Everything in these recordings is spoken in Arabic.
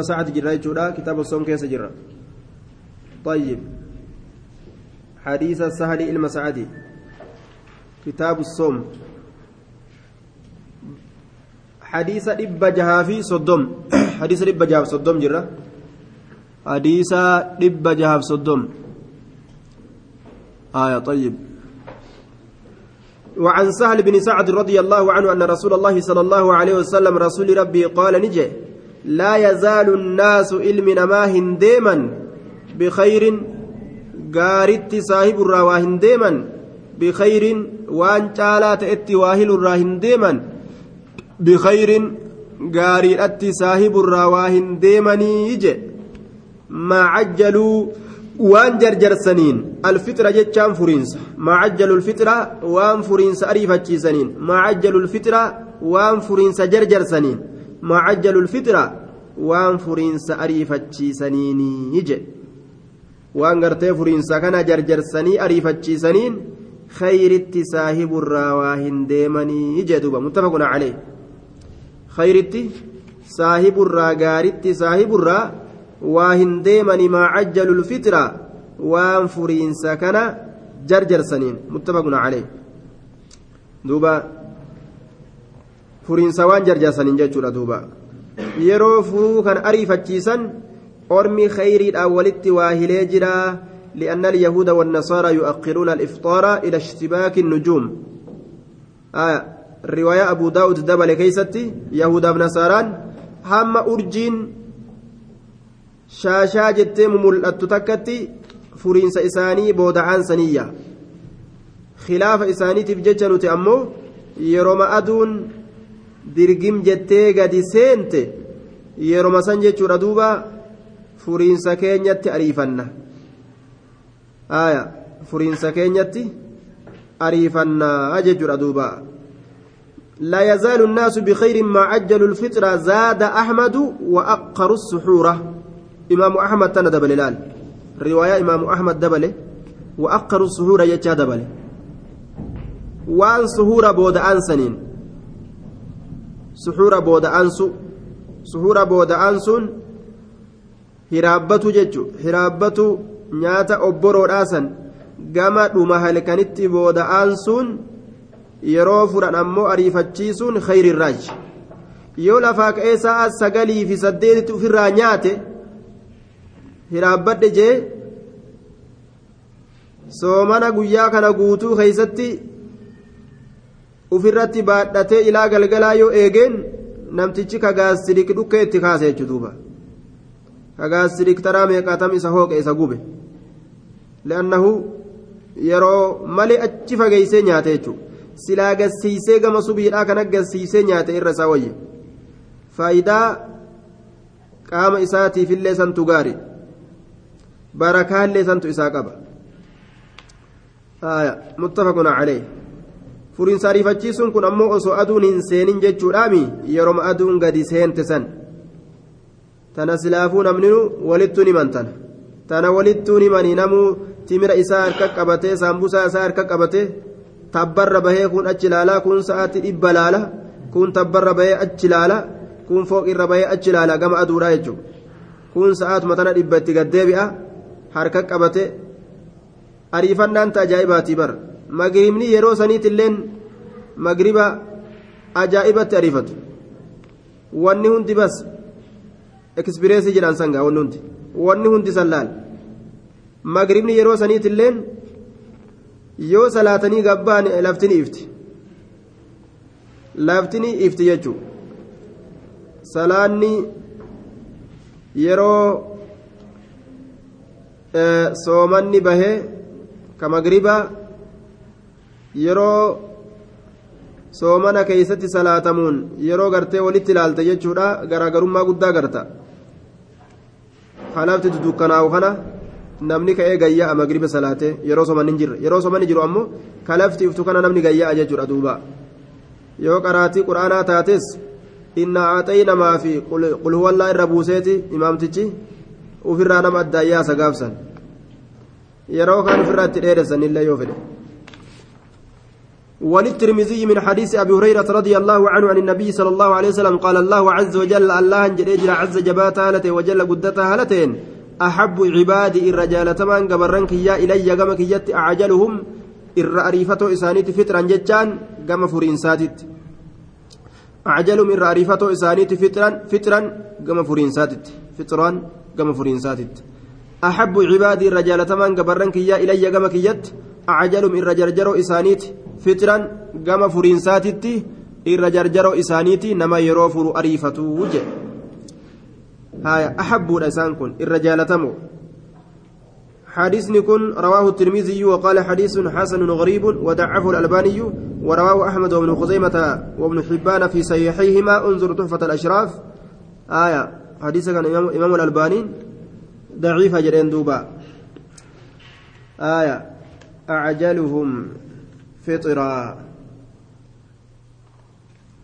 ساعة جرا جودا كتاب الصوم كيس جرا طيب. حديث السهل المسعدي كتاب الصوم. حديث دب جهافي صدم حديث دب جهاف صدم جرا حديث دب جهاف صدم آية طيب. وعن سهل بن سعد رضي الله عنه أن رسول الله صلى الله عليه وسلم رسول ربي قال نجي. لا يزال الناس علمنا ما هنديما بخير غارت صاحب الروا هنديما بخير وان تعالى اتي واهل الرا هنديما بخير غاري اتي صاحب الروا هنديمني يجي ما عجلوا waan jarjarsaniin alfixra jechaan furiinsa maa cajjalu lfixra waan furiinsa ariifachiisaniin maa cajjalu lfixra waan furiinsa jarjarsaniin lfixra waan furiinsa ariifachiisaniini je waan gartee furiinsa kana jarjarsanii ariifachiisaniin khayritti saahiburraa waa hin deemanii je duuba muttafaquna calee khayritti saahiburraa gaaritti saahiburraa waa hin deemani maa cajjalu lfitra waan furiinsa kana jarjarsaniin muttafaqun calee duuba furiinsa waan jarjarsaniin jechuudha duuba yeroo furuu kan ariifachiisan ormi khayriidhaan walitti waa hilee jira لأن اليهود والنصارى يؤخرون الإفطار إلى اشتباك النجوم آه رواية أبو داود دبل كيستي يهود ونصاران هم أرجين jettee mul'attu takkatti furiinsa isaanii booda'aan saniyya khilaafa isaaniitiif jecha nuti ammoo yeroma aduun dirgim jettee gadi seente yeroma san jechuudha duuba furiinsa keenyatti ariifanna aya furiinsa keenyatti ariifannaa jechuudha duuba لا يزال الناس بخير ما عجلوا الفطر زاد أحمد وأقر السحورة إمام أحمد تنا دبل الآن رواية إمام أحمد دبل وأقر السهور يجا دبل وأن سهور بود أنسنين suxuura booda'aansu suxuura booda'aansuun hiraabbatu jechuun hiraabbatu nyaata obboroodhaasan gama dhuma halkanitti booda'aansuun yeroo furan ammoo ariifachiisuun khayrirraaj yoo lafaa ka'ee sa'a sagalii fi saddeetitti ofirraa nyaate hiraabbadhe jee soomana guyyaa kana guutuu keessatti ufirratti baadhatee ilaa galgalaa yoo eegeen namtichi kagaasirik dhukkee itti kaase jechu duuba. Kagaasirik taraa meeqaatam isa hooqe isa gube? Li'annahu yeroo malee achi fageeysee nyaate jechu silaa gassiisee gama subiidhaa kana gassiisee nyaate irra isaa wayye. Faayidaa qaama isaatiifillee santu gaari barakaallee santu isaa qaba. Muttafaqun calee furiinsa ariifachiisuun kun ammoo osoo aduun hin seenin jechuudhaami. Yeroma aduun gadi seente san. Tana silaafuu namninu walittuun himan tana tana walittuun himanii namuu timira isaa harka qabatee saambusaa isaa harka qabatee tabbarra bahee kun achi ilaalaa kun sa'aatti dhibba laala kun tabbarra bahee achi ilaala kun fooqirra bahee achi ilaala gama aduudhaa jechuudha. Kun sa'aatuma tana dhibba itti gaddeebi'a harka qabate ariifannaan ajaa'ibaatii bara magribni yeroo saniitilleen magriba ajaa'ibatti ariifatu wanni hundi bas ekspireesii jedhan sangaa wanni hundi wanni hundi sallaal magribni yeroo saniitilleen yoo salaatanii gabbaan laftini ifti laftini ifti jechuu salaanni yeroo soomanni bahee ka magriba yeroo soomana keeysatti salaatamuun yeroo gartee walitti ilaalte jechuudha garaagarummaa guddaa garta. Kalafti dudukkanaa'u kana namni ka'ee gayya'a magriba salaatee yeroo soomanni hin jirre. Yeroo soomanni jiru ammoo kalafti iftu kana namni gayya'a jechuudha duuba. Yoo qaraatii quraanaa taates inna aaxayna maa fi qul huwallaa irra buuseeti imaamtichi ufirraa nama addaayyaasa gaafsan. Yeroo kaan ofirraa itti dheeressan illee yoo fedhe وللترمذي من حديث أبي هريرة رضي الله عنه عن النبي صلى الله عليه وسلم قال الله عز وجل الله جل عز جباتا هالتين وجل قدتها هالتين أحب عبادي الرجال تمان قبرنك يا إلي قمك يت أعجلهم إر أريفتو إسانيت فترا جتان قم فرين ساتت. أعجلهم إر أريفتو إسانيت فترا فترا قم فرين ساتت. فطران قم فرين ساتت. أحب عبادي الرجال تمان قبرنك يا أعجلهم إر جرجرو إسانيت fitran gama furiinsaatitti irra jarjaroo isaaniiti nama yeroo furu ariifatuu je haya ahabbuudha isaan kun irra حديث كن رواه الترمذي وقال حديث حسن غريب ودعفه الألباني ورواه أحمد وابن خزيمة وابن حبان في صحيحيهما انظر تحفة الأشراف. آية حديث كان إمام, إمام الألباني. ضعيف جرين دوبا. آية أعجلهم فطرا.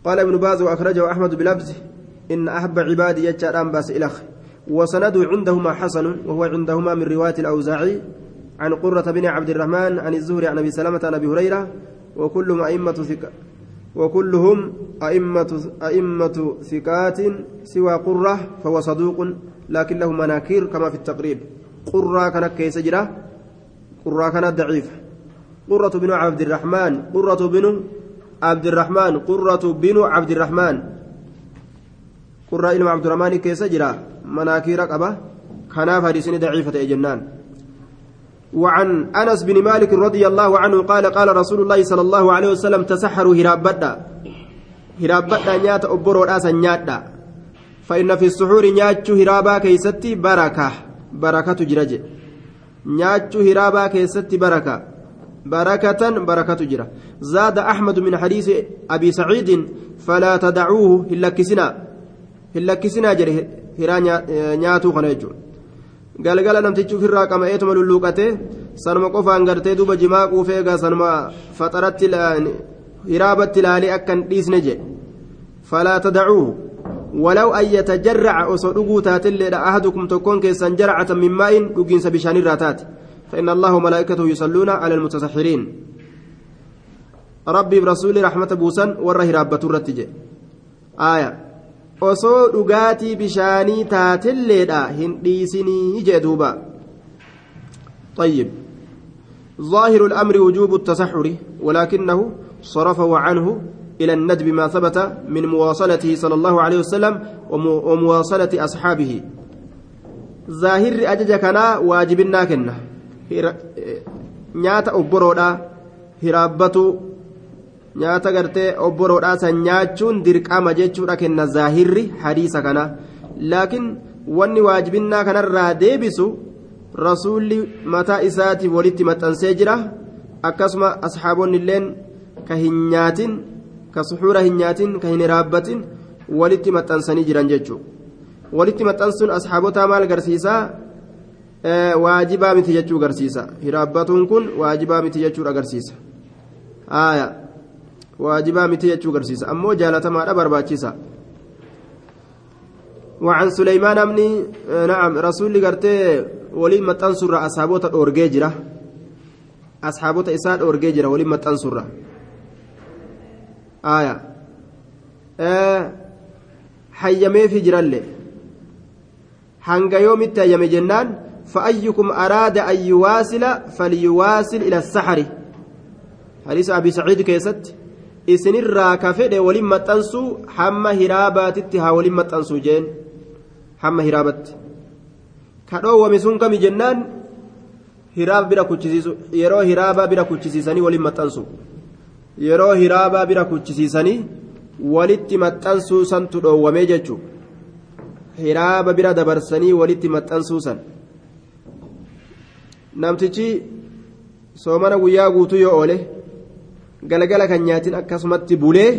قال ابن باز وأخرجه أحمد بلفظ إن أحب عبادي يجعل باس إلخ. وسند عندهما حسن وهو عندهما من رواية الأوزاعي عن قرة بن عبد الرحمن عن الزهري عن أبي سلمة عن أبي هريرة وكلهم أئمة ثقة وكلهم أئمة أئمة ثقات سوى قرة فهو صدوق لكن له مناكير كما في التقريب. قرة كانت كيس جرة قرة كانت ضعيفة قرة بن عبد الرحمن قرة بن عبد الرحمن قرة بن عبد الرحمن قرة إلما عبد الرحمن كيس جرا مناكير قبة كناف حديثين ضعيفة جنان وعن أنس بن مالك رضي الله عنه قال قال رسول الله صلى الله عليه وسلم تسحروا هرابدا هرابدا نيات أبرو رأسا نياتا فإن في السحور نياتشو هرابا كيستي بركة بركة نياتشو هرابا كيستي بركة بركة بركة جرة زاد أحمد من حديث أبي سعيد فلا تدعوه إلا كسنا إلا كسنا جري هرا نياتو خنيجو قال قال نمتي تشوف الراقم ايتم للوقته سنما قفان غرتي دوبا جما قوفيغا سنما فطرت هرابت لالي أكن ديس نجي فلا تدعوه ولو أن يتجرع أصدقوا تاتل أحدكم تكون كيسان جرعة من ماء لقين سبشان الراتات فإن الله وملائكته يصلون على المتسحرين ربي برسول رحمة بوسن وره رابة الرتجة. آية. osoo dhugaatii bishaanii taatelleedha hin dhiisinii jee duuba طيب. ظاهر الأمر وجوب التسحر ولكنه صرفه عنه إلى الندب ما ثبت من مواصلته صلى الله عليه وسلم ومواصلة أصحابه ظاهر أجج كنا واجبنا كنا nyaata obboroodha hiraabbatu nyaata gartee obboroodha san nyaachuun dirqama jechuudha kenna zaahirri hadiisa kana laakiin wanni waajibinnaa kanarraa deebisu rasuulli mataa isaatiif walitti maxxansee jira akkasuma asxaabonni illeen ka hin nyaatin ka suxuura hin nyaatin ka hin hiraabbatin walitti maxxansanii jiran jechuudha walitti maxxansuun asxaabotaa maal garsiisaa waajibaa miti jechuu agarsiisa hiraabbatuun kun waajibaa miti jechuu agarsiisa haaya waajibaa miti jechuu agarsiisa ammoo jaalatamaadha barbaachisa وعن سليمان بن نعم رسول قرتي ولي متنصر أصحابه أورجيجرة أصحابه إساد أورجيجرة ولي متنصر آية آه حيمي في جرالي hanga yoomitti hayyame jennaan فأيكم أراد أن يواصل فليواصل إلى السحر حديث أبي سعيد كيست isinirraa ka fedhe waliin maxxansuu hamma hiraabaatitti haa waliin maxxansuu jeen hamma hiraabatti ka dhoowwame sun kami jennaan hiraaba bira kuchisiisu yeroo hiraabaa bira kuchisiisanii waliin maxxansu yeroo hiraabaa bira kuchisiisanii walitti maxxansuu santu dhoowwamee jechuudha hiraaba bira dabarsanii walitti maxxansuu namtichi soomana guyyaa guutuu yoo oole galgala kan nyaatin akkasumatti bulee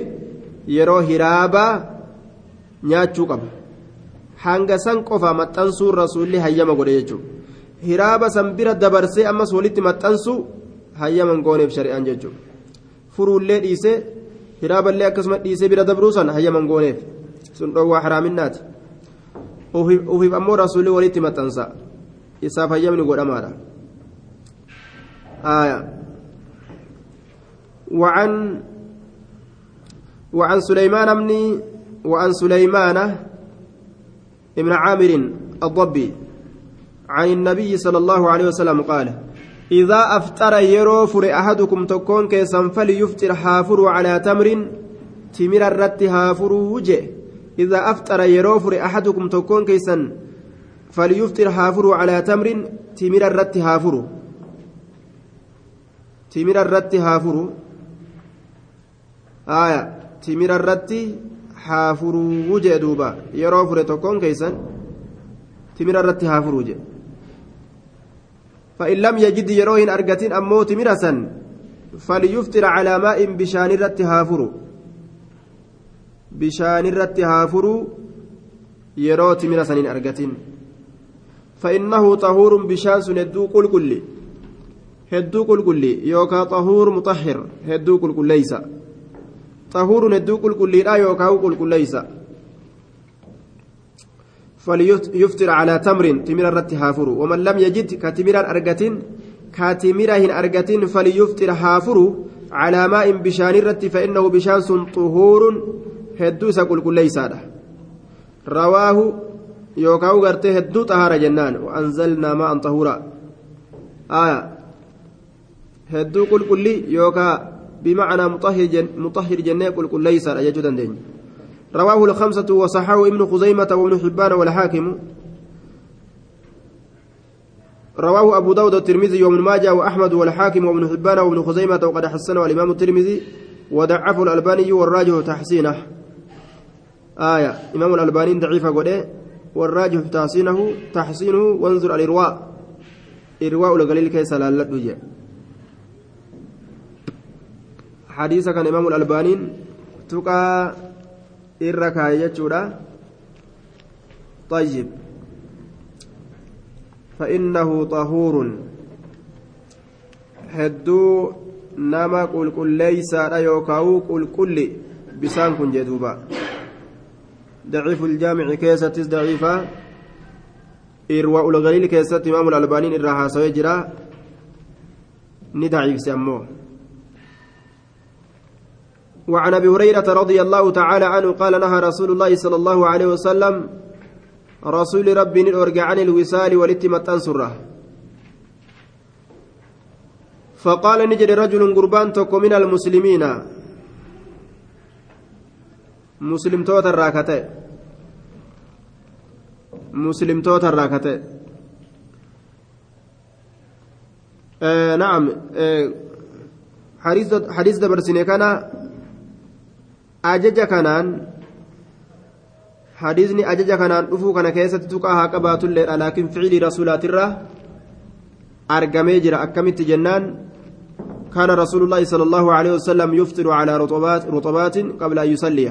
yeroo hiraabaa nyaachuu qaba hanga san qofa maxxansuun rasuulli hayyama godhe jechuudha hiraaba san bira dabarsee ammas walitti maxxansu hayyaman gooneef shari'aan jechuudha furuullee dhiisee hiraaballee akkasuma dhiisee bira dabruu san hayyaman gooneef sun dhoowwaa haraaminaati ufiif ammoo rasuulli walitti maxxansa isaaf hayyamni godhamaadha. وعن وعن سليمان بن وعن سليمان ابن عامر الضبي عن النبي صلى الله عليه وسلم قال إذا أفطر يروفر أحدكم تكون كيسا فليفطر حافر على تمر تمر الرت حافر وجه. إذا أفطر يروفر أحدكم تكون كيسا فليفطر حافر على تمر تمر الرت حافر. تمر الرت حافر. آية. تمر الرت حافر وجه دوبا. يروفر تكون كيسا تمر الرت حافر وجه. فإن لم يجد يروهن أرجتين أموت مرسا فليفطر على ماء بشان الرت هافر بشان الرت هافر يروت مرسا أرجتين فإنه طهور بشان سندو قل كل هدو قل كل يوكا طهور مطهر هدو قل كل ليس طهور هدو قل كل لا يوكا قل كل ليس فليفطر على تمر تمر الرت هافر ومن لم يجد كتمر أرجتين كتمر هن أرجتين فليفطر هافر على ماء بشان الرت فإنه بشان طهور هدوس قل كل ليس رواه يوكاو غرتي هدو طهارة جنان. وأنزلنا ماء طهورا. آية. هدو قل كل يوكا بمعنى مطهر جن مطهر جنة قل كل ليس أجدن دين رواه الخمسة وصححه ابن خزيمة وابن حبان والحاكم. رواه أبو داود الترمذي وابن ماجه وأحمد والحاكم وابن حبان وابن خزيمة وقد حسنه الإمام الترمذي وضعفه الألباني والراجح تحسينه. آية. إمام الألباني ضعيف قده والراجح تحسينه تحسينه. وانظر الإرواء. إرواء لقليل كيس لالت حديث كان إمام الألباني. تقى irra kaaye jechuudha طيب فإنه طهور hedduu nama qulqulleeysaadha yookaa'u qulqulli bisaan kun jedhuuba daciifu iljaamici keessattis daciifa irwa ulgaliil keessatti imaamul albaaniin irraa haasawee jira ni daciifse ammoo وعن أبي هريرة رضي الله تعالى عنه قال نهى رسول الله صلى الله عليه وسلم رسول ربي نرجع عن الوسال والاتمة أنصره. فقال نجد رجل قربان تكو من المسلمين. مسلم توت الراكتة. مسلم توت الراكتة. آه نعم آه حديث حديث دبرسني كان ajaja kanaan hadiisni ajaja kanaan dhufuu kana keessatti tuqaa haa qabaatulleedha laakiin ficilii rasuulaatirraa argamee jira. Akkamitti jennaan? كان رسول الله صلى الله عليه وسلم يفطر على رطبات رطبات قبل أن يصلي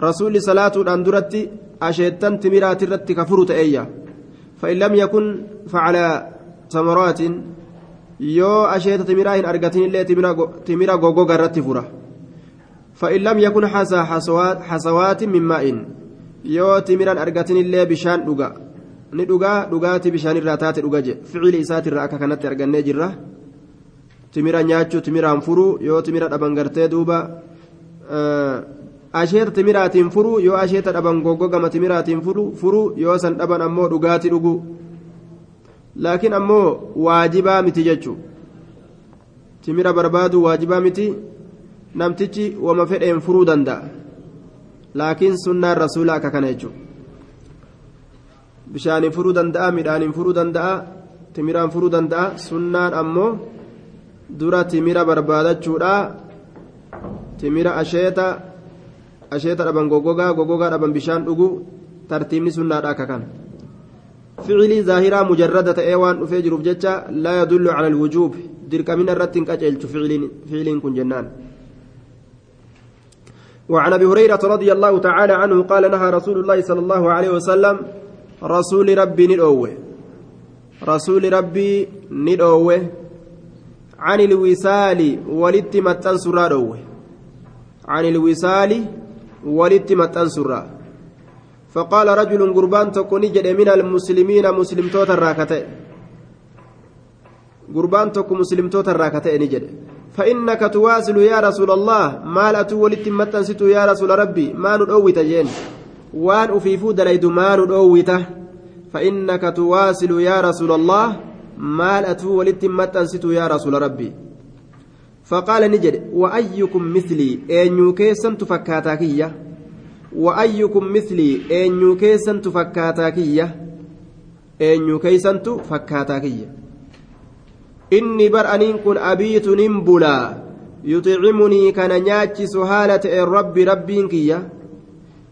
رسول صلاة أندرت أشيتن تمرات الرت كفرت أيا فإن لم يكن فعلى تمرات يو أشيت تمراهن أرقتين اللي تمرا غوغو غرت فره فإن لم يكن حسى حسوات, حسوات من ماء yoo timiraan argatin illee bishaan dhuga ni dhugaa dhugaati bishaan irraa taate dhuga je ficili isaatirraa akka kanatti argannee jirra timira nyaachuu timiraan furuu yoo timira dhaban gartee duuba asheeta timiraatiin furuu yoo asheeta dhaban goggogama timiraatiin furuu yoo san dhaban ammoo dhugaati dhuguu laakiin ammoo waajibaa miti jechuu timira barbaadu waajibaa miti namtichi wama fedheen furuu danda'a laakiin sunnaan rasuulaa akka kana jechuudha bishaaniin furuu danda'a midhaaniin furuu danda'a timiraan furuu danda'a sunnaan ammoo dura timira barbaadachuudha timira asheeta asheeta dhaban gogogaa gogogaa dhaban bishaan dhugu tartiibni sunnaadha akka kana zaahiraa mujarrada ta'ee waan dhufee jiruuf jecha laa yadullu cala alwujuub dirqamina irratti hin qaceelchu ficiliin kun jennaan وعن أبي هريرة رضي الله تعالى عنه قال نهى رسول الله صلى الله عليه وسلم رسول ربي ندوه رسول ربي ندوه عن الوسال ولت متن سرا عن الوسال ولت متن فقال رجل قربان تكوني جد من المسلمين مسلم توت الراكته قربان تكو مسلم توت الراكته نجد. فإنك تواصل يا رسول الله. ما لا تولد متنسيت يا رسول ربي. ما ندويت جين. وان أفيفو دليد ما ندويت فإنك تواصل يا رسول الله. ما لا تولد متنسيت يا رسول ربي. فقال نجد وأيكم مثلي؟ أن يكيسا تفكاتاكية وأيكم مثلي؟ أن يكيسا تفكاتاكية أن يكيسا تفكاتاكية inni bar aniin kun abiitu nin bulaa yuxicimunii kana nyaachisu haala ta'een rabbi rabbiin kiyya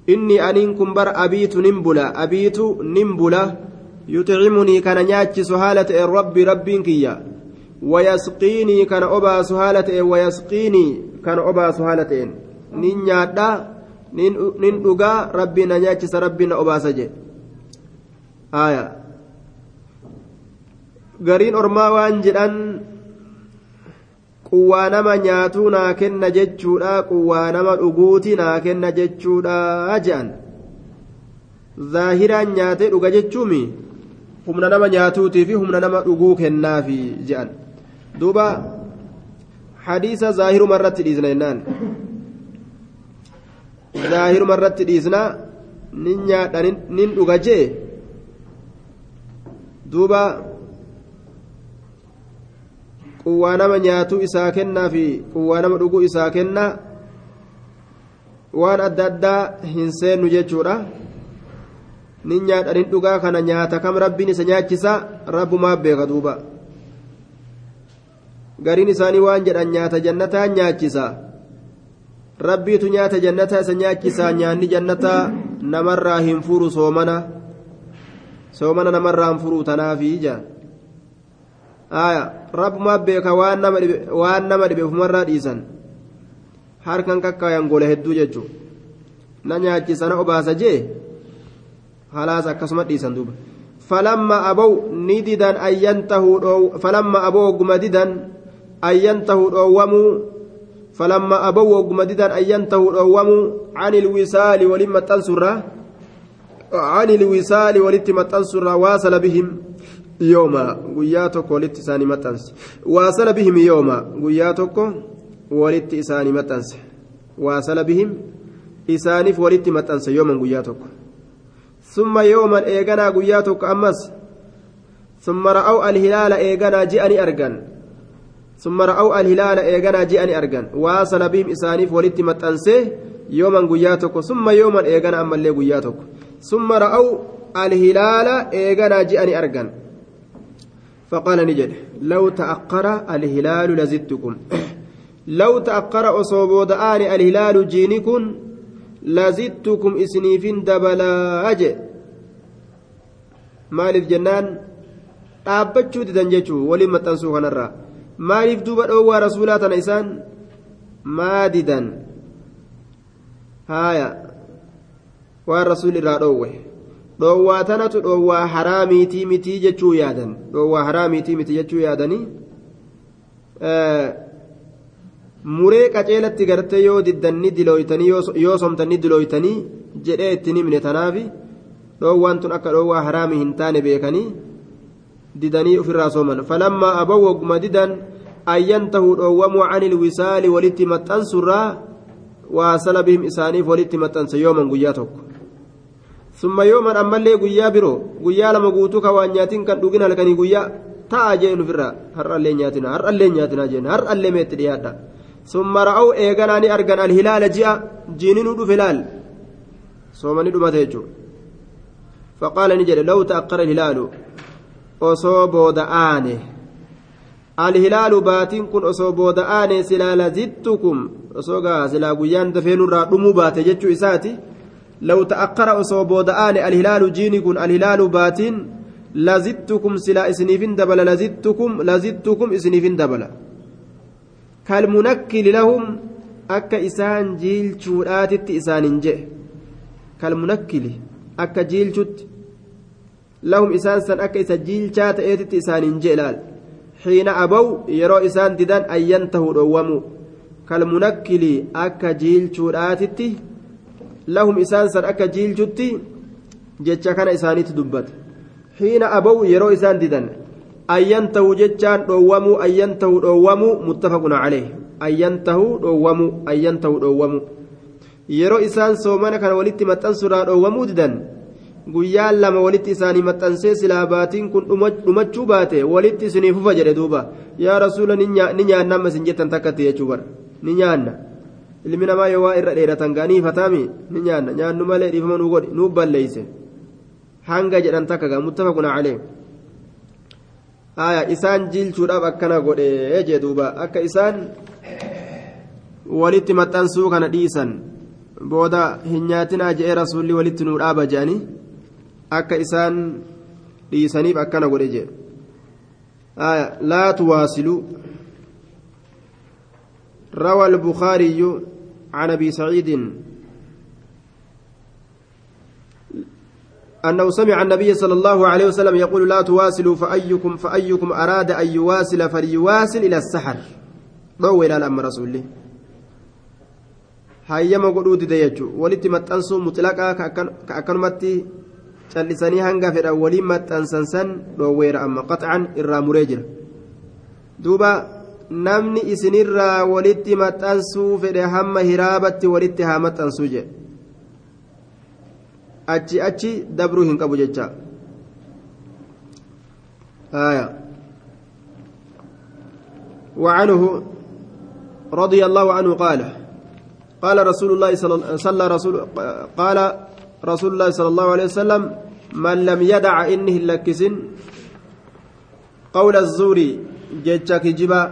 inni aniin kun bar abiitu nin bula abiitu nin bula yuxicimunii kana nyaachisu haala ta'een rabbi rabbiin kiyya wayasqiinii kana obaasu haala ta'een wayasqiinii kana obaasu haala ta'een nin nyaadha nin dhugaa rabbii na nyaachisa rabbii na obaasa jedhe aayaa gariin ormaa waan jedhan quwwaa nama nyaatuu naa kenna jechuudha quwwaa nama dhuguuti naa kenna jechuudha je'an zaahiraan nyaatee dhuga jechuumi humna nama nyaatuutii fi humna nama dhuguu kennaafi je'an duuba hadiisa zaahiruma irratti dhiisna jennaan zaahiruma irratti dhiisna nin nyaadha nin dhuga jee duuba quwwaa nama nyaatuu isaa kennaa fi quwwaa nama dhuguu isaa kennaa waan adda addaa hin seennu jechuudha nin nyaadha nin dhugaa kana nyaata kam rabbiin isa nyaachisa rabbumaaf beeka duuba gariin isaanii waan jedhan nyaata jannataa nyaachisa rabbiitu nyaata jannataa isa nyaachisa nyaanni jannataa namarraa hin furu soomana soomana namarraa hin furu tanaafi ija aya rabbumaaf beeka waan nama dhibe ufumarraa dhiisan harkan kakkaayan gola hedduu jechuu na nyaachisana obaasa jee halaas akkasuma dhiisan duuba falamma abow ni didan ayyantahuu falamma abow ogguma didan ayyantahuu dhoowwamuu falamma abow ogguma didan ayyantahuu dhoowwamuu عن الوصال ولما تنصر عن الوصال ولت متنصر واصل بهم yooma guyyaa tokko walitti isaanii maxxanse. Waasala bihim yooma guyyaa tokko walitti isaanii maxxanse. Waasala bihim isaaniif walitti maxxanse yooman guyyaa tokko. Summa yooman eeganaa guyyaa tokko ammas summa ra'aw alhilaala eeganaa ji'ani argan. Summa ra'aw alhilaala eeganaa ji'ani argan. Waasala bihim isaaniif walitti maxxanse yooman guyyaa tokko. Summa yooman eegana ammallee guyyaa tokko. Summa ra'aw alhilaala eeganaa ji'ani argan فقال نجد لو تأقر الهلال لزدتكم لو تأقر أصوبود آل الهلال جينكم لزدتكم إسنيفين دبلا أجي waliin maxxansuu kanarraa maaliif duuba dhoowwaa rasuulaa tana isaan maa didan haaya waan rasuul irraa dhoowwe dhoowwaa tanatu dhoowwaa haraamiitii mitii jechuu yaadan dhoowwaa haraamiitii miti jechuu yaadanii muree qaceelatti gartee yoo diddan ni dilooytanii yoo somtan ni dilooytanii jedhee itti himne tanaafi dhoowwaan tun akka dhoowwaa haraamii hin taane beekanii didanii ofirraa sooman falammaa abaw wagguma didan ayyantahu dhoowwamuu cani ilwisaali walitti maxxansurraa waasala bihim isaaniif walitti maxxanse yooman guyyaa tokko summa yooman ammallee guyyaa biroo guyyaa lama guutuu ka waan nyaatiin kan dhugin halkanii guyyaa ta'a jeen ofirraa har'allee nyaatina har'allee nyaatina jeen har'allee meetti dhiyaadha. Summa ra'aw eeganaa ni argan alhilaala ji'a jiininuu dhufe laal? Soomanii dhumate jechuudha faqaala ni jedhe law ta'aqqara alhilaalu osoo booda aane. Alhilaalu baatiin kun osoo booda aane silaa lazittukum osoo gaa silaa guyyaan dafeenurraa dhumuu baate jechuu isaati لو تأخر أصوبود آن الهلال جينكم الهلال باتين لزدتكم سلا إسنيفين دبل لزدتكم لزدتكم إسنيفين دبل. كالمنكل لهم أكا إسان جيل شورات إسان جئ كالمنكل أكا جيل شت لهم إسان سن أكا إسا جيل شات إيتت إسان جئ لال. حين أبوا يرى إسان ددان أن ينتهوا دوموا كالمنكل أكا جيل شورات lahum isaan san akka jiilchutti jecha kana isaaniitti dubbata xiina abaw yeroo isaan didan ayyantahu jechaan dhoowwamuu ayyantahu dhoowwamuu muttafaqun calee ayyantahu dhoowwamuu ayyantahu dhoowwamuu yeroo isaan soomana kana walitti maxxansuudhaa dhoowwamuu didan guyyaan lama walitti isaanii maxxansee silaa baatiin kun dhumachuu baate walitti isinii fufa jedhe duuba yaa rasuula ni nyaanna amma isin jettan takkatti jechuu bara ni nyaanna ilmi namaa yoo waa irra dheeratan gaanii fataami ni nyaanna nyaannu malee dhiifama nuu godhi nuu balleeyse hanga jedhan takka gaa muttafaqun calee aya isaan jilchuudhaaf akkana godhe jee duuba akka isaan walitti maxxansuu kana dhiisan booda hin nyaatinaa je'ee rasuulli walitti nuu dhaaba je'anii akka isaan dhiisaniif akkana godhe jee laa tuwaasiluu روى البخاري عن ابي سعيد أنه سمع النبي صلى الله عليه وسلم يقول لا تواصلوا فأيكم فأيكم أراد أن يواصل فليواصل إلى السحر الأمر رسوله hayyama godhuu dide jechuun walitti maxxansuu mutlaqaa ka akkanumatti callisanii hanga fedhan waliin maxxansan san dhoowweera amma qaxcan irraa muree jira duuba namni isinirraa walitti maxxansuu fedhe hamma hiraabatti walitti haa maxxansuu jedhe achi achi dabruu hin qabu jecha وعنه رضي الله عنه قال قال رسول الله صلى رسول قال رسول الله صلى الله عليه وسلم من لم يدع إنه لكسن قول الزور جتشك جبا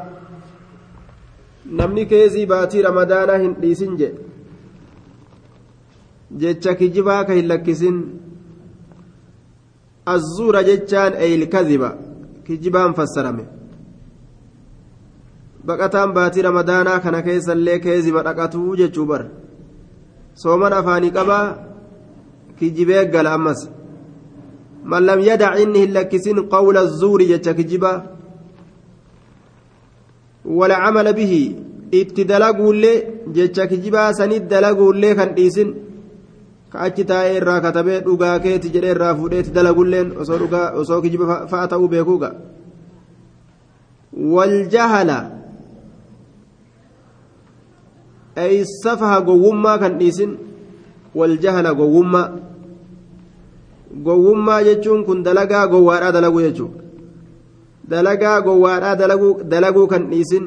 نمني كيزي باتي رمضان هنديسن جي jecha kijibaa ka hin lakkisin azzuura jechaan eeyilkaziba kijibaan fassarame baqataan baatii ramadaanaa kana keessallee keeziba dhaqatuu jechuu bar sooman afaanii qabaa kijibee gala ammas man lam inni hin lakkisin qawla azzuuri jecha kijibaa wala camala bihi itti dalaguullee jecha kijibaa sanit dalaguullee kan dhiisin ka achi taa'ee irraa katabee dhugaa keeti jedhee irraa fuudheeti dalagulleen osoo dhugaa osoo kijiba fa'a ta'uu beekuuga waljahala ay safaha gowwummaa kan dhiisin waljahala gowwummaa gowwummaa jechuun kun dalagaa gowwaadhaa dalaguu jechuudha dalagaa gowwaadhaa dalaguu kan dhiisin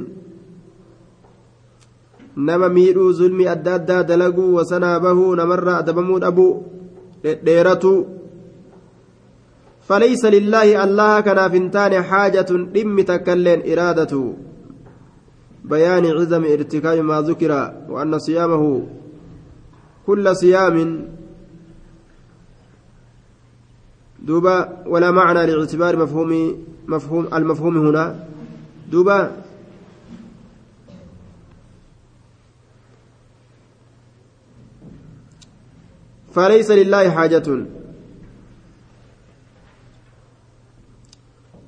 nama miidhuu zulmii adda addaa dalaguu wasanaa bahuu namarraa adabamuu dhabuu dhedheeratuu فليس لله الله كان فنتان حاجة دم تكلين إرادة بيان عظم ارتكاب ما ذكر وأن صيامه كل صيام دوبا ولا معنى لاعتبار مفهوم مفهوم المفهوم هنا. دوبا. فليس لله حاجة.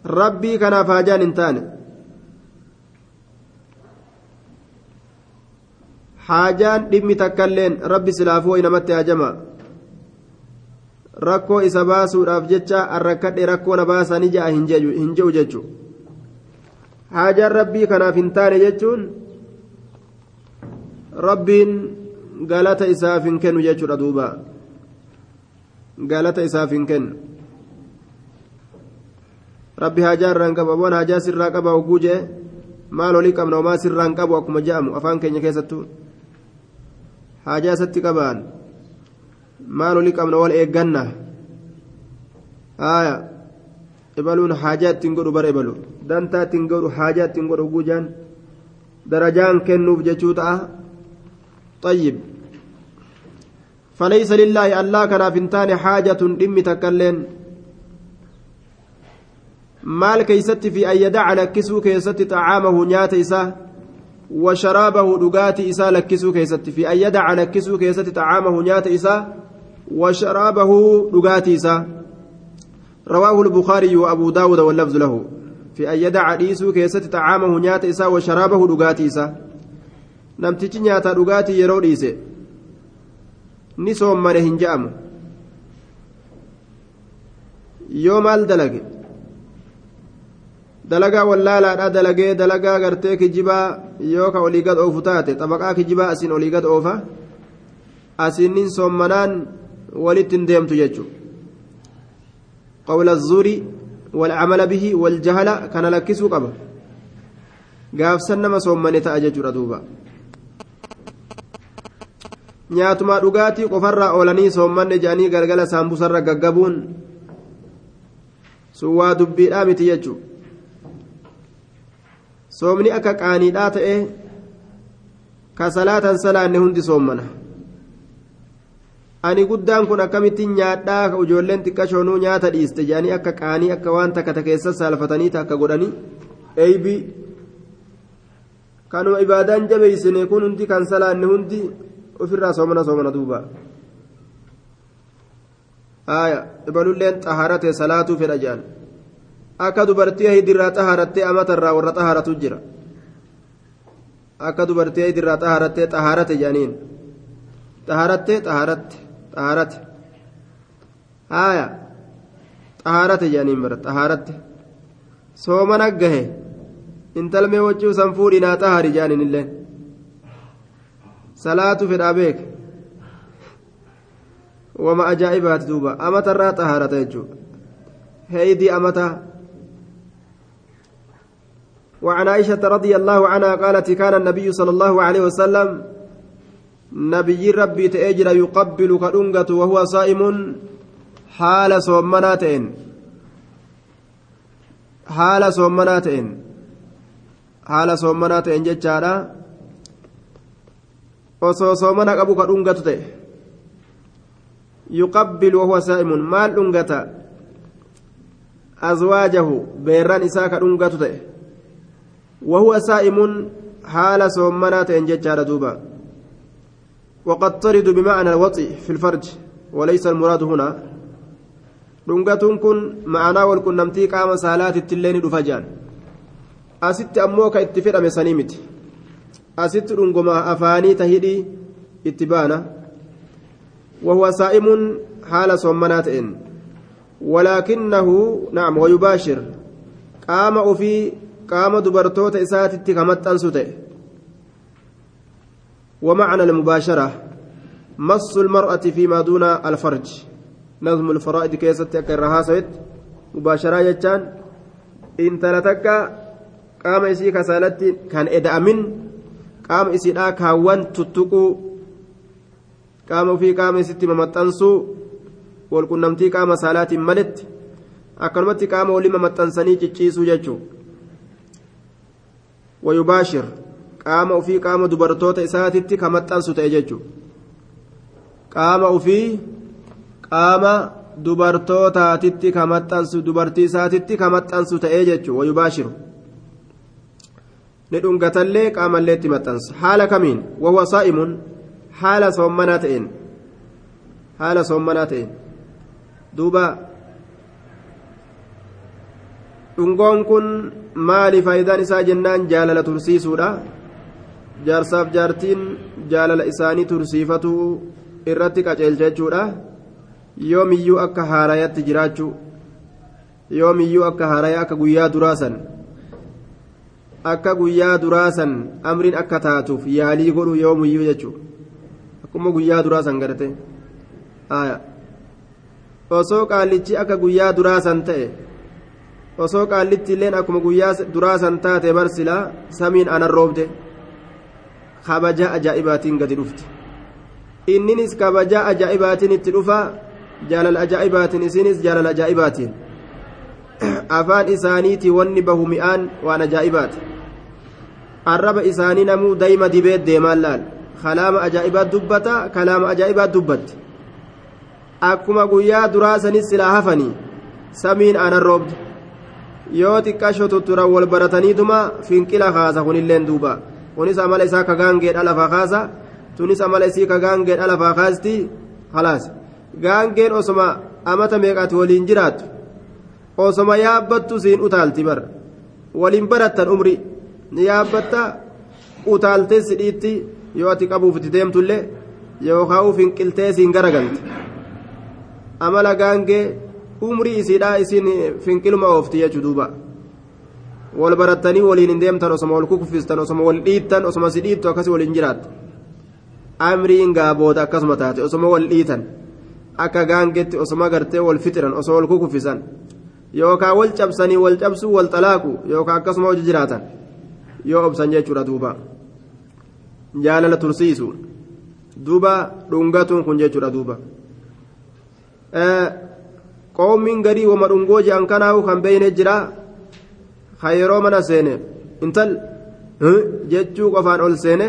ربي كان فاجان انتان حاجان دمي تكلين. ربي سلافو إنمت هاجما rakkoo isa baasuudhaaf jecha arrakkadhe rakkoo na baasanii ja'a hin je'u jechuun haajaan rabbii kanaaf hin taane jechuun rabbiin galata isaaf hin kennu jechuudha duuba galata isaaf hin kennu rabbi haajaa irraan qaba waan haajaa sirraa qaba hogguu jee maal olii qabna homaa sirraan qabu akkuma je'amu afaan keenya keessattuu haajaa isatti qabaan maal olii qabna wal eegganna haaya ibaluun haajaa ittiin godhu bara ibalu dantaa ittiin godhu haajaa ittiin godhu hogguu jaan darajaan kennuuf jechuu ta'a طيب فليس لله الله كان فنتان حاجة دم تكلين مال كيست في أن يدع لكسو كيست طعامه نيات إساه وشرابه دقات إساه لكسو كيست في أن يدع لكسو كيست طعامه نيات إساه وشرابه دقات إساه رواه البخاري وأبو داود واللفظ له في أن يدع ديسو كيست طعامه نيات إساه وشرابه دقات إساه namtichi nyaataa dhugaatii yeroo dhiise ni soommane hin je'amu yoo maal dalage dalagaa wallaalaadha dalagee dalagaa gartee kijibaa yoo ka olii gad oofu taate xabaqaa kijibaa asiin olii gad oofa deemtu jechuudha qawla zuuri walcamala bihi waljahala kana lakkisuu qaba gaafsan nama soommane ta'a jechuudha duuba nyaatumaa dhugaatii qofarraa oolanii soommanne jedhanii galgala saambusarra gaggabuun sun waa dubbiidhaa miti jechuudha soomni akka qaaniidhaa ta'e ka salaatan salaanne hundi soommana ani guddaan kun akkamittiin nyaadhaa? Ijoolleen xiqqashoonuu nyaata dhiiste jedhanii akka qaanii akka waan takka ta keessa saalfatanii akka godhanii eeybii kanuma ibaadaan jabeeysine kun hundi kan salaanne hundi ofirraa soomana soomana duuba. Aya ibalulleen xahaarate salaatuu fedha jedhan akka dubartii hidirraa xahaarattee amatarraa warra xahaaratu jira. Akka dubartii hidirraa xahaarattee xahaarate jedhaniin xahaarattee xahaaratte xahaarate haya xahaarate jedhaniin bara xahaaratte soomana gahe intalmee wachuu san fuudhinaa xahari jedhaniin illeen salaatu fedhaa beek wama ajaa'ibaati duuba amatarraa xahaarata jechuudha heeydii amataa وعن عائشة رضي الله عنها قالت كان النبي صلى الله عليه وسلم نبي ربي تأجر يقبل كدنغة وهو صائم حال صومناتين حال صومناتين حال صومناتين جتشارا osoo soomana qabu ka dhungatu ta'e yuqabbilu wahuwa saa'imun maal dhungata azwaajahu beerran isaa ka dhungatu ta'e wahuwa saa'imun haala soomanaa ta'en jechaadha duuba وقد ترد بمعنى الوطي في الفرج وليس المراد هنا saalaatitti illee ni dhufa jaan asitti ammoo ka itti fedhame sanii miti asitti dhungoma afaanii tahidhii itti baana وهو صائم حال صومنات إن ولكنه نعم ويباشر قام في قام دبرتوت إسات كمت أنسوته ومعنى المباشرة مص المرأة فيما دون الفرج نظم الفرائض كيست كرها سويت مباشرة يجان إن تلتك قام إسي كسالت كان إدأمن qaama isiidhaa kaawwan tuttuquu qaama ofii qaama isitti mamaxxansuu walqunnamtii qaama saalaatiin maletti akkanumatti qaama walii mamaxxansanii cicciisuu jechuu wayubaashir qaama ofii qaama dubartoota isaatitti ka maxxansu ta'e jechuu qaama ofii qaama dubartootaatitti ka maxxansu dubartii isaatitti ka maxxansu ta'ee jechuu wayubaashiru ni dhungatallee qaamallee itti maxxansa. Haala kamiin? Wahuwa saa'imuun haala soommanaa ta'een. Haala soommanaa ta'een. Duuba. Dhungoon kun maali faayidaan isaa jennaan jaalala tursiisuudha jaarsaaf jaartiin jaalala isaanii tursiifatu irratti qaceelcha jechuudha. Yoomiyyuu akka haarayaatti jiraachuu yoomiyyuu akka haaraya akka guyyaa duraasan akka guyyaa duraasan amriin akka taatuuf yaalii godhu yoomiyyuu jechuudha. Akkuma guyyaa duraasan garte osoo qaallichi akka guyyaa duraasan ta'e osoo qaallitti illeen akkuma guyyaa duraasan taate barsilaa samiin anan roobde kabaja ajaa'ibaatiin gadi dhufte inninis kabaja ajaa'ibaatiin itti dhufa jaalala ajaa'ibaatiin isinis jaalala ajaa'ibaatiin afaan isaaniitii wanni bahu mi'aan waan ajaa'ibaati arraba isaanii namuu dayma dibee deemaan laal kalaama ajaa'ibaat dubbata kalaama ajaa'ibaat dubbatti akkuma guyyaa duraasanis silaa hafanii samiin anan roobde yoo xiqqasho tutturan wal barataniituma finqila kaasa kunilleen duuba kunis amala isaa ka gaangeedha lafaa kaasa tunis amala isii ka gaangeedha lafaa kaasti halaas gaangeen osoma amata meeqaati waliin jiraattu osoma yaabbattu siin utaalti bar waliin barattan umri ni yaabbatta utaaltee sidhiitti yoo ati qabuuf itti deemtullee yookaan finqiltee siin garagalte amala gaangee umrii isiidhaa isin finqiluma oofti jechuu duuba wal barattanii waliin hin deemtan osoma wal kukuffistan osoma wal dhiittan osoma si dhiittu akkasii waliin jiraatte amriin gaabooda akkasuma taate osoma wal dhiitan akka gaangetti osoma gartee wal fixiran osoo wal kukuffisan yookaan wal cabsanii wal cabsuu wal xalaaqu yookaan akkasuma hojii jiraatan yoo obsan jechuudha duuba jaalala tursiisu duuba dhungatuun kun jechuudha duuba qoommiin garii wama dhungoo je'an kanaahu kan beeyne jira ha yeroo mana seene intal jechuu qofaan ol seene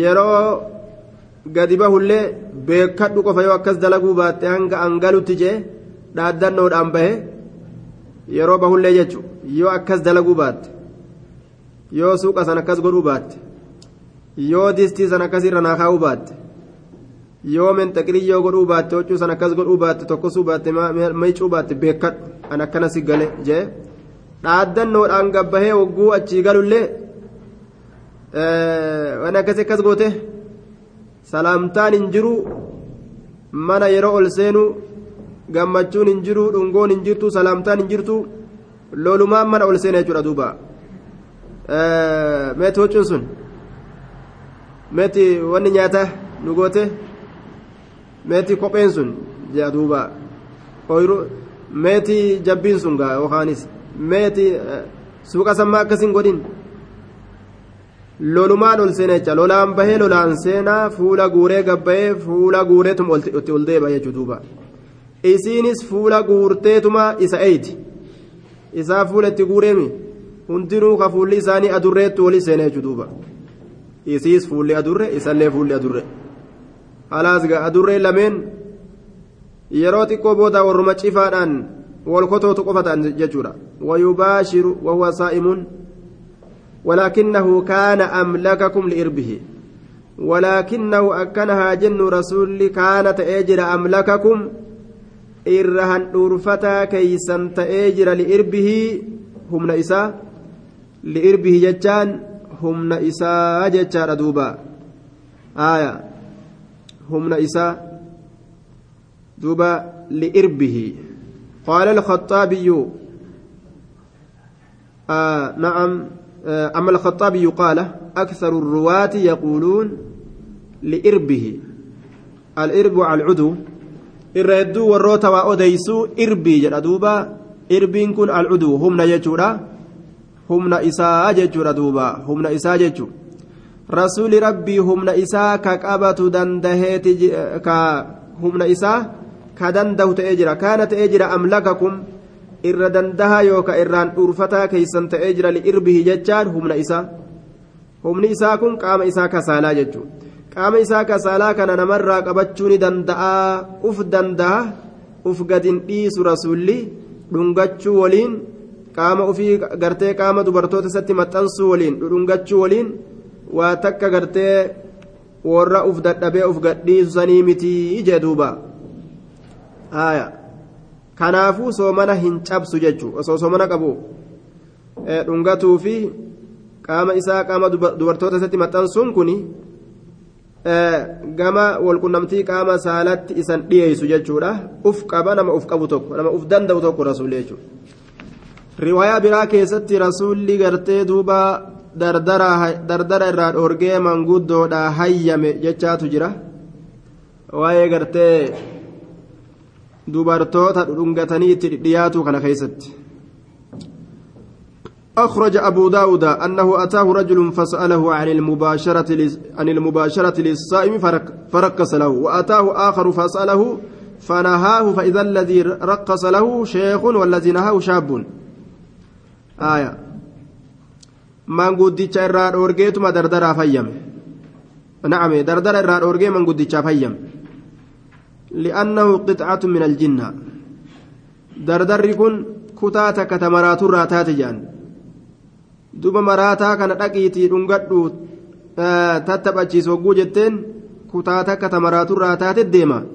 yeroo gadi bahullee beekadhu qofa yoo akkas dalaguu baatte hanga angalutti jee dhaaddannoodhaan bahe yeroo bahullee jechu yoo akkas dalaguu baatte yoo suuqa san akkas godhuu baatte yoo distii san akkas irra naakaa'uu baatte yoo menxaqiriyyoo godhuu baatte hoccuu san akkas godhuu baatte tokkosuu baatte maicuu baatte beekadhu an akkana si gale jee dhaaddannoodhaan gabbahee wagguu achii galullee? Waan akkasii akkas goote? Salaamtaan hin jiru mana yeroo ol seenu gammachuun hin jiru dhungoon hin jirtu salaamtaan hin jirtu lolumaan mana ol seena jechuudha duuba. Meeti huccuun sun? Meeti wanni nyaata nu goote? Meeti kopheen sun? Jedha duuba. Meeti jabbiin sun gaa yookaanis. Meeti suuqa sammaa akkasin godhin. Lolumaan ol seena jecha lolaan bahee lolaan seenaa fuula guuree gabbahee fuula guureetuma itti ol deeba jechuu duuba. Isiinis fuula guurteetuma isa eeyti isaa fuula itti guureemi. Hundinuu ka fuulli isaanii adurreetti walii seena jechuu duuba. Isiis fuulli adurre isallee fuulli adurre. Halaas adurree lameen yeroo xiqqoo booda warruma cifaadhaan qofa ta'an jechuudha wayubaashiru wahuwa saa'imuun ولكنه كان أملككم لإربه. ولكنه أكنها جن رسول كانت أجر أملككم. إرهن أرفتا كيسا تأجر لإربه. هم نئسا لإربه جتان هم نئسا جتان دوبا. آية. هم نئسا دوبا لإربه. قال الخطابي آه نعم أما الخطابي قال أكثر الرواة يقولون لإربه الإرب على العدو الردو والروتا وأديسو إربي جدوبا إربين كن العدو هم نجتورا هم نإساء جتورا دوبا هم جتو رسول ربي هم نإساء كقابة دندهت ka dandahu ta'ee jira. Kaana ta'ee jira amlakakum irra dandaha yooka irraan dhuurfataa keessan ta'ee jira li'irbihi jechaan humna isaa. Humni isaa kun qaama isaa kasaalaa jechuudha. Qaama isaa kasaalaa kana namarraa qabachuu ni danda'aa uf danda'a. Uf gadin dhiisu rasuulli dhungachuu waliin qaama ofii gartee qaama dubartoota isatti maxxansuu waliin dhungachuu waliin waa takka gartee warra uf dadhabee uf gadhiisu sanii mitii ijee duuba. Aayaa. kanaafuu soomana hin cabsu jechuun osoo soomana qabu dhungatuu fi qaama isaa qaama dubartoota isatti maxxansuun kun gama walqunnamtii qaama saalatti isan dhiyeessu jechuudha uf qaba nama uf qabu tokko nama uf danda'u tokko rasuulli jechuudha. riwaayaa biraa keessatti rasuulli gartee duuba dardara irraa dhoorgee manguddoodhaa hayyame jechaatu jira waa'ee gartee. Dubartoota dhudhungatanii itti dhiyaatu kana keessatti. أخرج أبو داود أنه أتاه رجل فسأله عن المباشرة عن المباشرة للصائم فرقص له وأتاه آخر فسأله فنهاه فإذا الذي رقص له شيخ والذي نهاه شاب. آية. من قدتش إراد أورجيتما دردرا فيم. نعم دردرا إراد أورجي من قدتش فيم. لأنه قطعة من الجنة. دردر كن كتاتا كتمرات الراتات جان. دوبا مراتا كان دقيتي دنگدو تتبعشيس وقو جتين كتاتا كتمرات الراتات الديما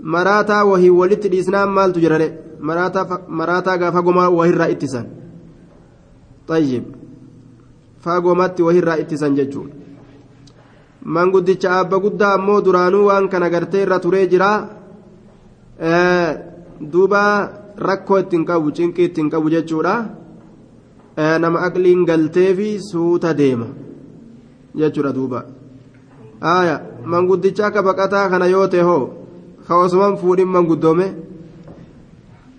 مراتا وهي ولت الإسلام مال تجرر مراتا ف... مراتا فاقوما وهي الرائتسان طيب. فاقومات وهي الرائتسان ججون manguddicha abba guddaa ammoo duraanuu waan kana gartee irra turee jira duuba rakkoo ittiin qabu cinqii ittiin qabu jechuudha nama aqliin galteefi suuta deema jechuudha duuba aaya manguddicha akka baqataa kana yoo ta'e hoo ka osuman fuudhin manguddoome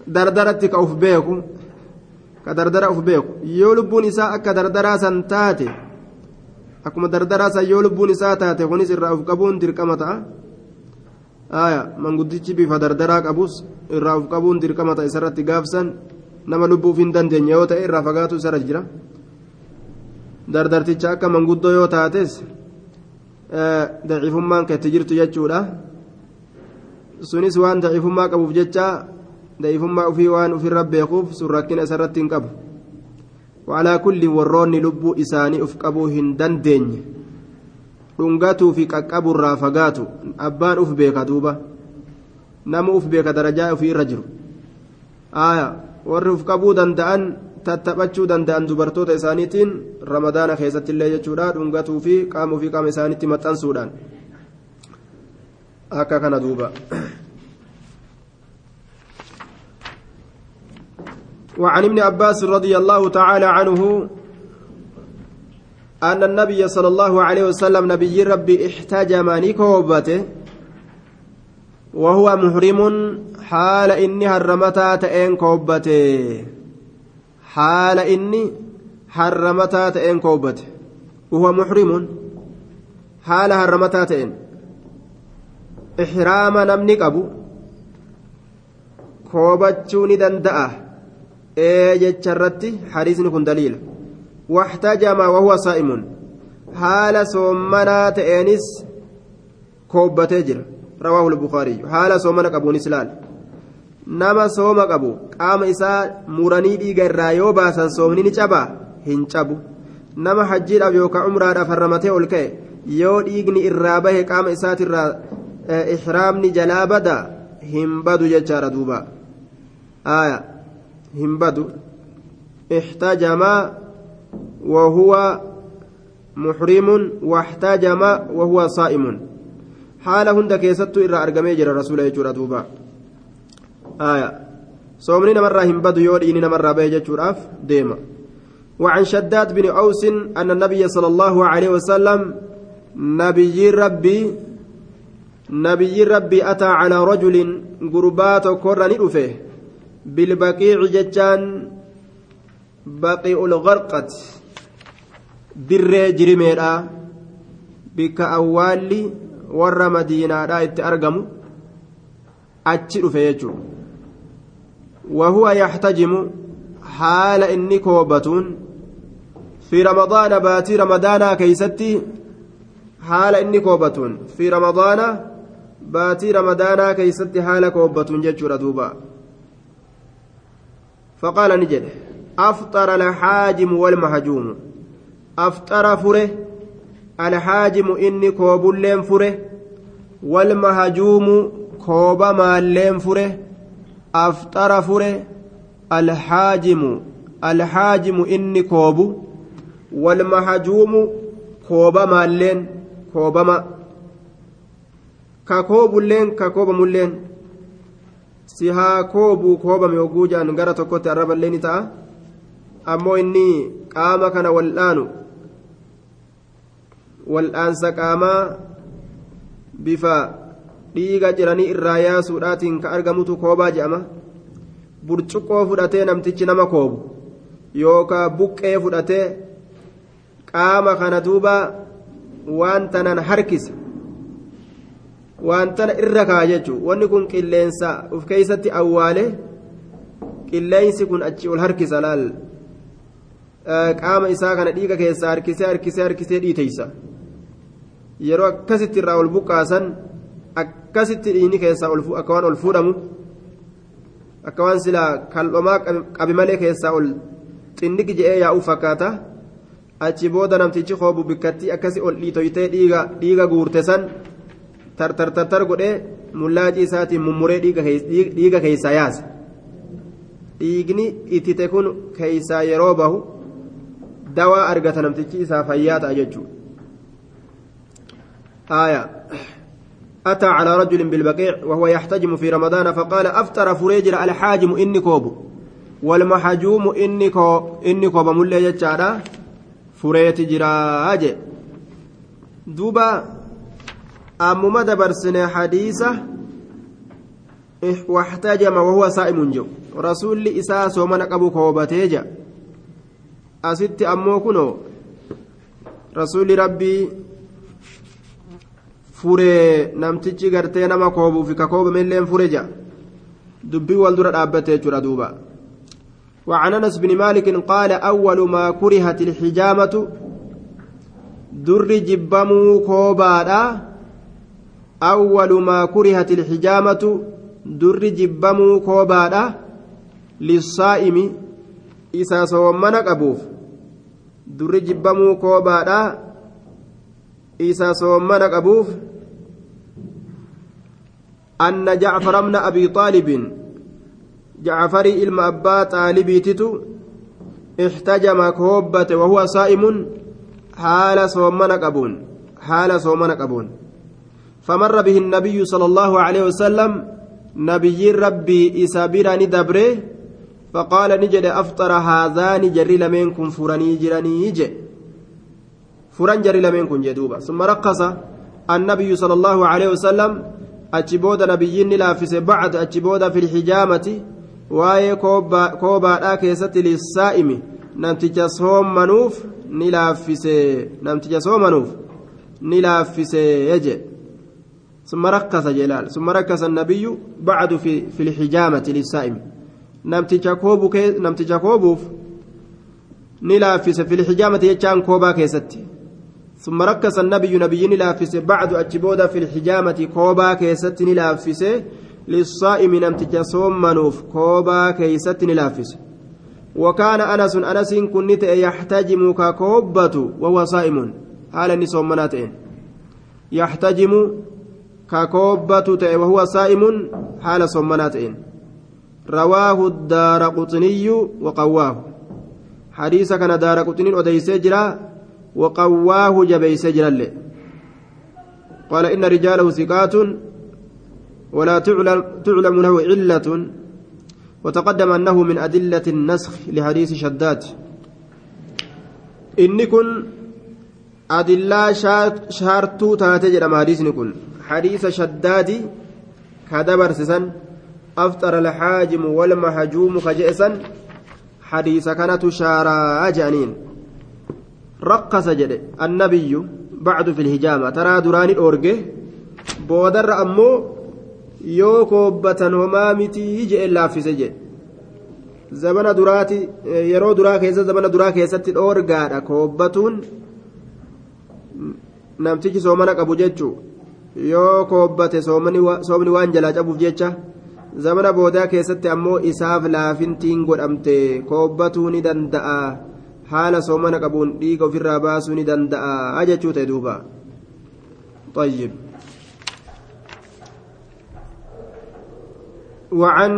dardaratti ka uf beeku ka dardara uf beeku yoo lubbuun isaa akka dardaraa san taate akkuma dardaraa san yoo lubbuun isaa taate kunis irraa uf qabuun dirqama ta'a aaya manguddichi bifa dardaraa qabus irraa uf qabuun dirqama ta'a isarratti gaafsan nama lubbuuf hin dandeenye yoo ta'e irraa fagaatu isarra jira dardarticha akka manguddoo yoo taates daciifummaan kan itti jirtu jechuudha sunis waan daciifummaa qabuuf jecha daciifummaa ofii waan ofirra beekuuf sun rakkina isarratti hin qabu warroonni lubbuu isaanii uf qabuu hin dandeenye dhungatuu fi qaqqaburraa fagaatu abbaan uf beeka duuba nama uf beeka darajaa ofii irra jiru aayaa warri uf qabuu danda'an tattaphachuu danda'an dubartoota isaaniitiin ramadaana keessatti illee jechuudha dhungatuu fi qaama ofii qaama isaaniitti maxxansuudhaan akka kana duuba. وعن ابن عباس رضي الله تعالى عنه أن النبي صلى الله عليه وسلم نبي ربي احتجم نكوبته وهو محرم حال إني هرمتا تأين كوبته حال إني هرمتا تأين كوبته وهو محرم حال هرمتا تأين. إحرام نمني أبو. كوبتشوني دندأه. Ee jecha irratti hadiisni kun daliila. Waxtajama wahuwa saa'imun. Haala soommanaa ta'eenis koobbatee jira. Rawaahu lbukaariyyu haala soomana qabuunis laal nama sooma qabu qaama isaa muranii dhiiga irraa yoo baasan soomni ni cabaa? Hin cabu. Nama hajjiidhaaf yookaan umraadhaaf harramatee ol ka'e yoo dhiigni irraa bahe qaama isaatirraa ihraamni jalaa bada hin badu jechaadha duuba. Aayaa هنبدو احتجم وهو محرم واحتجم وهو صائم حال هند كيست إرى أرقمي جرى رسول يجور دوبا آية صومني مرة هنبدو يوريني مرة بيجة راف ديما وعن شداد بن أوس أن النبي صلى الله عليه وسلم نبي ربي نبي ربي أتى على رجل قربات كرني أفيه بالبقيع جتان بقيع dirree jirimeedha bikka awwaalli warra madiinaadha itti argamu achi dhufe jechuudha wahuwa yaxtajimu haala inni koobatuun fi ramadaana baatii ramadaanaa keeysatti haala inni koobatuun fi ramadaana baatii ramadaanaa keeysatti haala koobatuun jechuudha duuba فقال نجد أفطر الحاجم والمهجوم. أفطر فره الحاجم إني كوب اللين فره والمهجوم كوب مالين فره. أفطر فره الحاجم الحاجم إني كوب والمهجوم كوب مالين كوب ما ككوب اللين ككوب ملين si haa koobuu koobame oguu jedhan gara tokkotti arraballee ni ta'a. Ammoo inni qaama kana wal'aanu wal'aansa qaamaa bifa dhiiga ciranii irraa yaasuudhaatiin ka argamutu koobaa jedhama. Burcuqqoo fudhatee namtichi nama koobu yookaa buqqee fudhatee qaama kana duuba waan tanan harkisa waan tana irra kaa jechuun wanni kun qilleensa of keessatti awwaale qilleensi kun achi ol harkisa laal qaama isaa kana dhiiga keessaa harkisee harkisee harkisee dhiiteysa yeroo akkasitti irraa ol buqqaasan akkasitti dhiini keessaa akka waan ol fuudhamu akka waan silaa kal'omaa qabi malee keessaa ol xinniqi je'ee yaa'uu fakkaata achi booda namtichi koobu bikkattii akkasi ol dhiitoytee dhiiga guurte san. Tartartartar godhee mullaajii isaatiin mummuree dhiiga keessaa yaasa dhiigni ittite kun keessaa yeroo bahu dawaa argata namtichi isaa fayyaa ta'a jechuudha أتى على رجل بالبقيع وهو يحتجم في رمضان فقال أفطر فريجر الحاجم إني كوب walmahajuumu inni koobamullee jechaadha fureeti jiraa je duuba ammuma dabarsine hadiisa waxtajama wahuwa saa'imun jedhu rasuulli isaa soomana qabu koobatee jira asitti ammoo kunoo rasuulli rabbii furee namtichi gartee nama koobuufi ka koobamelleen fure jira dubbii wal dura dhaabbatee jechuudha duuba وعن انس بن مالك قال اول ما كرهت الحجامه در جبمو كوبادا اول ما كرهت الحجامه در جبمو كوبادا للصائم isa soommana qabuuf durri jibbamuu koobaadha isa soommana qabuuf anna jacfara bna abii xaalibin jacfarii ilma abbaa xaalibiititu ixtajama koobbate wahuwa saa'imun haala soommana qabuun haala soomana qabuun فمر به النبي صلى الله عليه وسلم نبي ربي إسا براني دبره فقال نجد أفطر هذان جري لمنكم فرني جراني يجي. فرن جري لمنكم جدوبا ثم رقص النبي صلى الله عليه وسلم أجبود نبيين لافس بعد أجبود في الحجامة waa'ee koobaadhaa keessatti lissaa'imi namticha soomanuuf ni laaffise namticha soomanuuf ni laaffise jedhe ثم ركز جلال ثم ركز النبي بعد في في الحجامة للسائم. namticha koobuu namticha koobuuf ni laaffise fil hijaamati jechaan koobaa keessatti ثم ركز النبي نبي لافس بعد أجبودا في الحجامة كوبا كيست لافس للصائم نمتج صومنوف كوبا كيست لافس وكان أنس أنس كنت يحتجم ككوبة وهو صائم. حال نصومناتين يحتجم ككوبة وهو صائم حال صومناتين رواه الدار قطني وقواه حديث كان دار قطني وديس جرا وقواه جبيس جرا قال إن رجاله ثقات ولا تعلم, تعلم له علة وتقدم أنه من أدلة النسخ لحديث شداد إن كن أدلة شارتو تاتجر حديث كن حديث شداد كدبر سسن أفطر الحاجم والمهجوم خجئسا حديث كانت شارع جانين رقص جد النبي بعد في الهجامة ترى دراني أورجه بودر أمو homaa miti je'e laaffise jedhe zabana duraati yeroo duraa keessa zabana duraa keessatti dhoorgaadha koobbatuun namtichi soomana qabu jechuu yoo koobbate soomni waan jalaa cabuuf jecha zamana boodaa keessatti ammoo isaaf laafintiin godhamte koobbatuu ni danda'a haala soomana qabuun dhiiga ofirraa baasuu ni danda'a jechuu ta'e duuba طيب وعن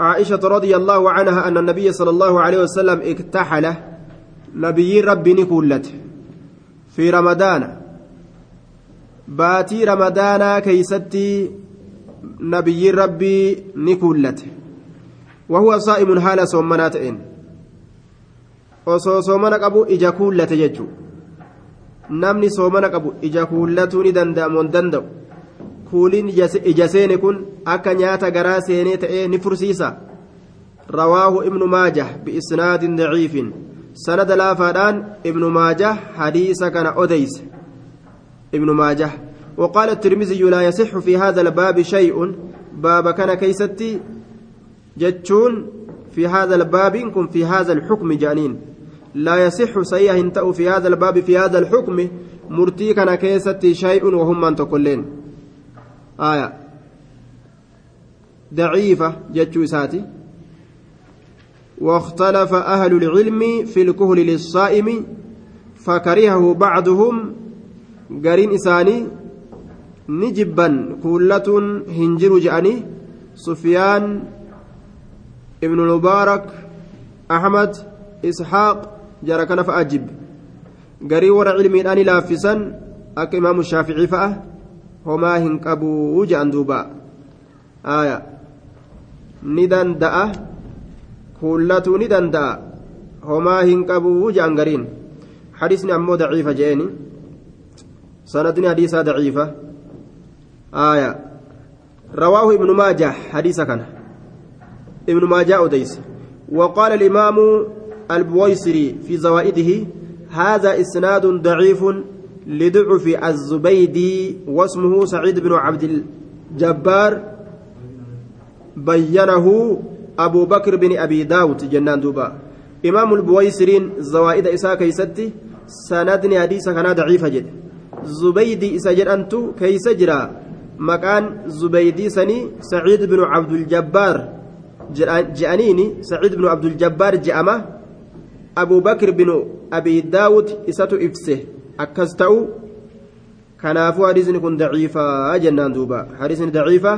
عائشة رضي الله عنها أن النبي صلى الله عليه وسلم اكتحل نبي ربي نكولت في رمضان باتي رمضان كيستي نبي ربي نكولت وهو صائم حال صومنا تئن osoo soomana qabu ija kuullate jechuun namni soomana qabu ija kuullatuu ni danda'amu hin danda'u kuuliin ija seene kun akka nyaata garaa seenee ta'ee ni fursiisa rawaahu ibnu maajah biisnaadin daciifin sanada laafaadhaan ibnu maajah hadiisa kana odeyse ibnu maajah وقال الترمذي لا يصح في هذا الباب شيء. باب كان كيستي جتشون في هذا الباب كن في هذا الحكم جانين. لا يصح صحيح انتأ في هذا الباب في هذا الحكم مرتي كان كيستي شيء وهم من تقولين. آية. ضعيفة جتشو ساتي واختلف أهل العلم في الكهل للصائم فكرهه بعضهم قرين إساني ni jibban kuullatuun hin jiru je'anii sufyaan ibnu mubaarak ahmad ishaaq jara kana fa'a jibbe garii warra cilmiidhaan laaffisan akka imaamu shaaficii fa'a homaa hin qabuu je'an duuba aya ni danda'a kuullatuu ni danda'a homaa hin qabuu jaan gariin حديثني أمو ضعيفة جاني سندني حديثها ضعيفة. آية. رواه ابن ماجه حديث كان. ابن ماجه أديس. وقال الإمام البويسري في زوائده هذا إسناد ضعيف لضعف الزبيدي واسمه سعيد بن عبد الجبار. بينه أبو بكر بن أبي داود جنان دوبا. إمام البويسرين زوائد إساء كيستي سندني حديث كان ضعيف جد زبيدي إسا جرأنتو كيس جرا مكان زبيدي سني سعيد بن عبد الجبار جأنيني سعيد بن عبد الجبار جأمه أبو بكر بن أبي داود إساتو إفسه أكستو كنافو حديث كن ضعيفة جنان دوبا حديث ضعيفة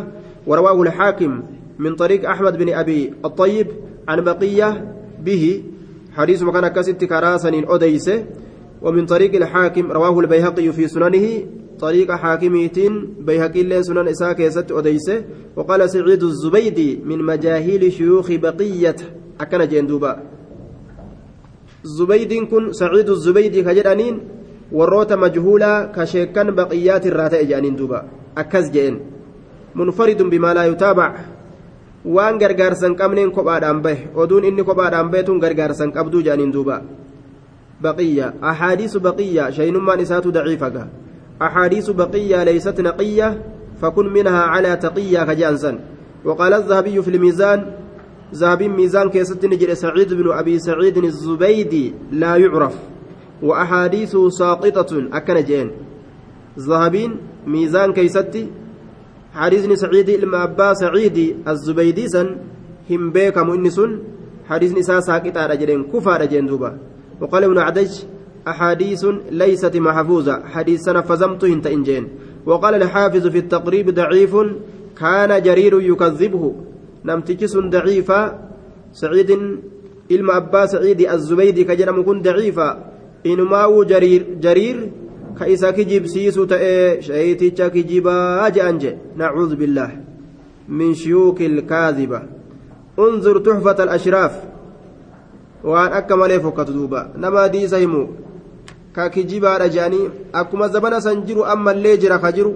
ورواه الحاكم من طريق أحمد بن أبي الطيب عن بقية به حديث مكان كست كراسن أديسه ومن طريق الحاكم رواه البيهقي في سننه طريق حاكميتين بيهقي لين سنن إساك يست أديسه وقال سعيد الزبيدي من مجاهيل شيوخ بقية أكن جندوبا زبيد كن سعيد الزبيدي majhuulaa ka sheekkan baqiyaati irraa ta'e jedhaniin duuba akkas je'en munfaridun bimaa laa yutaabac waan gargaarsan qabneen kophaadhaan bahe oduun inni kophaadhaan bahe tun gargaarsan qabduu jedhaniin duuba بقية. أحاديث بقية. شيء ما نسات ضعيفة. أحاديث بقية ليست نقية فكن منها على تقية كجانسا وقال الذهبي في الميزان ذهبي ميزان كيست نجد سعيد بن أبي سعيد الزبيدي لا يعرف. وأحاديثه ساقطة. أكن جين. ذهبين ميزان كيستي حديث سعيد إلما أبا سعيد الزبيدي سن. هم بيكم إنسون حديث نساء ساقطة رجلين. كفى رجلين دوبا. وقال ابن عدج أحاديث ليست محفوظة حديث سنة فزمت انت إنجين وقال الحافظ في التقريب ضعيف كان جرير يكذبه. نمتكس ضعيفا سعيد إلما أبا سعيد الزبيدي كجرم كن ضعيفا inumaa'uu jariir ka isa kijibsiisu ta'ee shayiticha kijibaa je'an je nacuudhu billaah min shuyuuki ilkaadhiba unzur tuxfata alashraaf waan akka malee fokkatu duuba nama hadiisa himu ka kijibaadha je'anii akkuma zabana san jiru ammallee jira ka jiru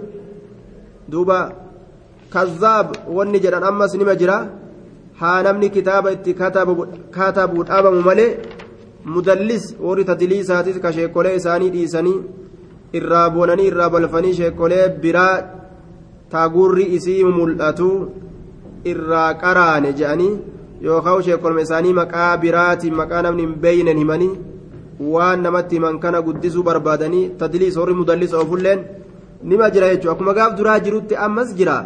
duuba kazzaab wanni jedhan ammas nima jira haa namni kitaaba itti katabu dhaabamu malee mudallis warri tadliisaatis ka sheekolee isaanii dhiisanii irraa boonanii irraa balfanii sheekolee biraa taaguurri isii mul'atu irraa qaraane je'anii yookaan sheekolma isaanii maqaa biraatiin maqaa namni hin beeynen himanii waan namatti himan kana guddisuu barbaadanii tadliis warri mudallis oofulleen nima jira jechuudha akkuma gaaf duraa jirutti ammas jira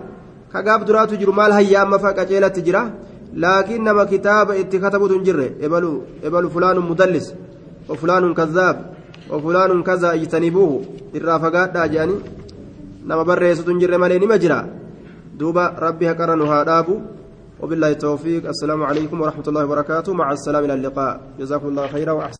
ka gaaf duraatu jiru maal hayyaa amma fa'a qaceelatti jira. laakiin nama kitaaba itti katabutu hin jirre ebalu ebalu fulaanun mudallis ofulaanun kazaab ofulaanun kaza ijtanibuuhu irraa fagaadhaa jedhanii nama barreessutu hin jirre malee nima jira duuba rabbi haqara nu haa dhaabu وبالله التوفيق. السلام عليكم ورحمة الله وبركاته. مع السلامة إلى اللقاء. جزاكم الله خيرا وأحسن.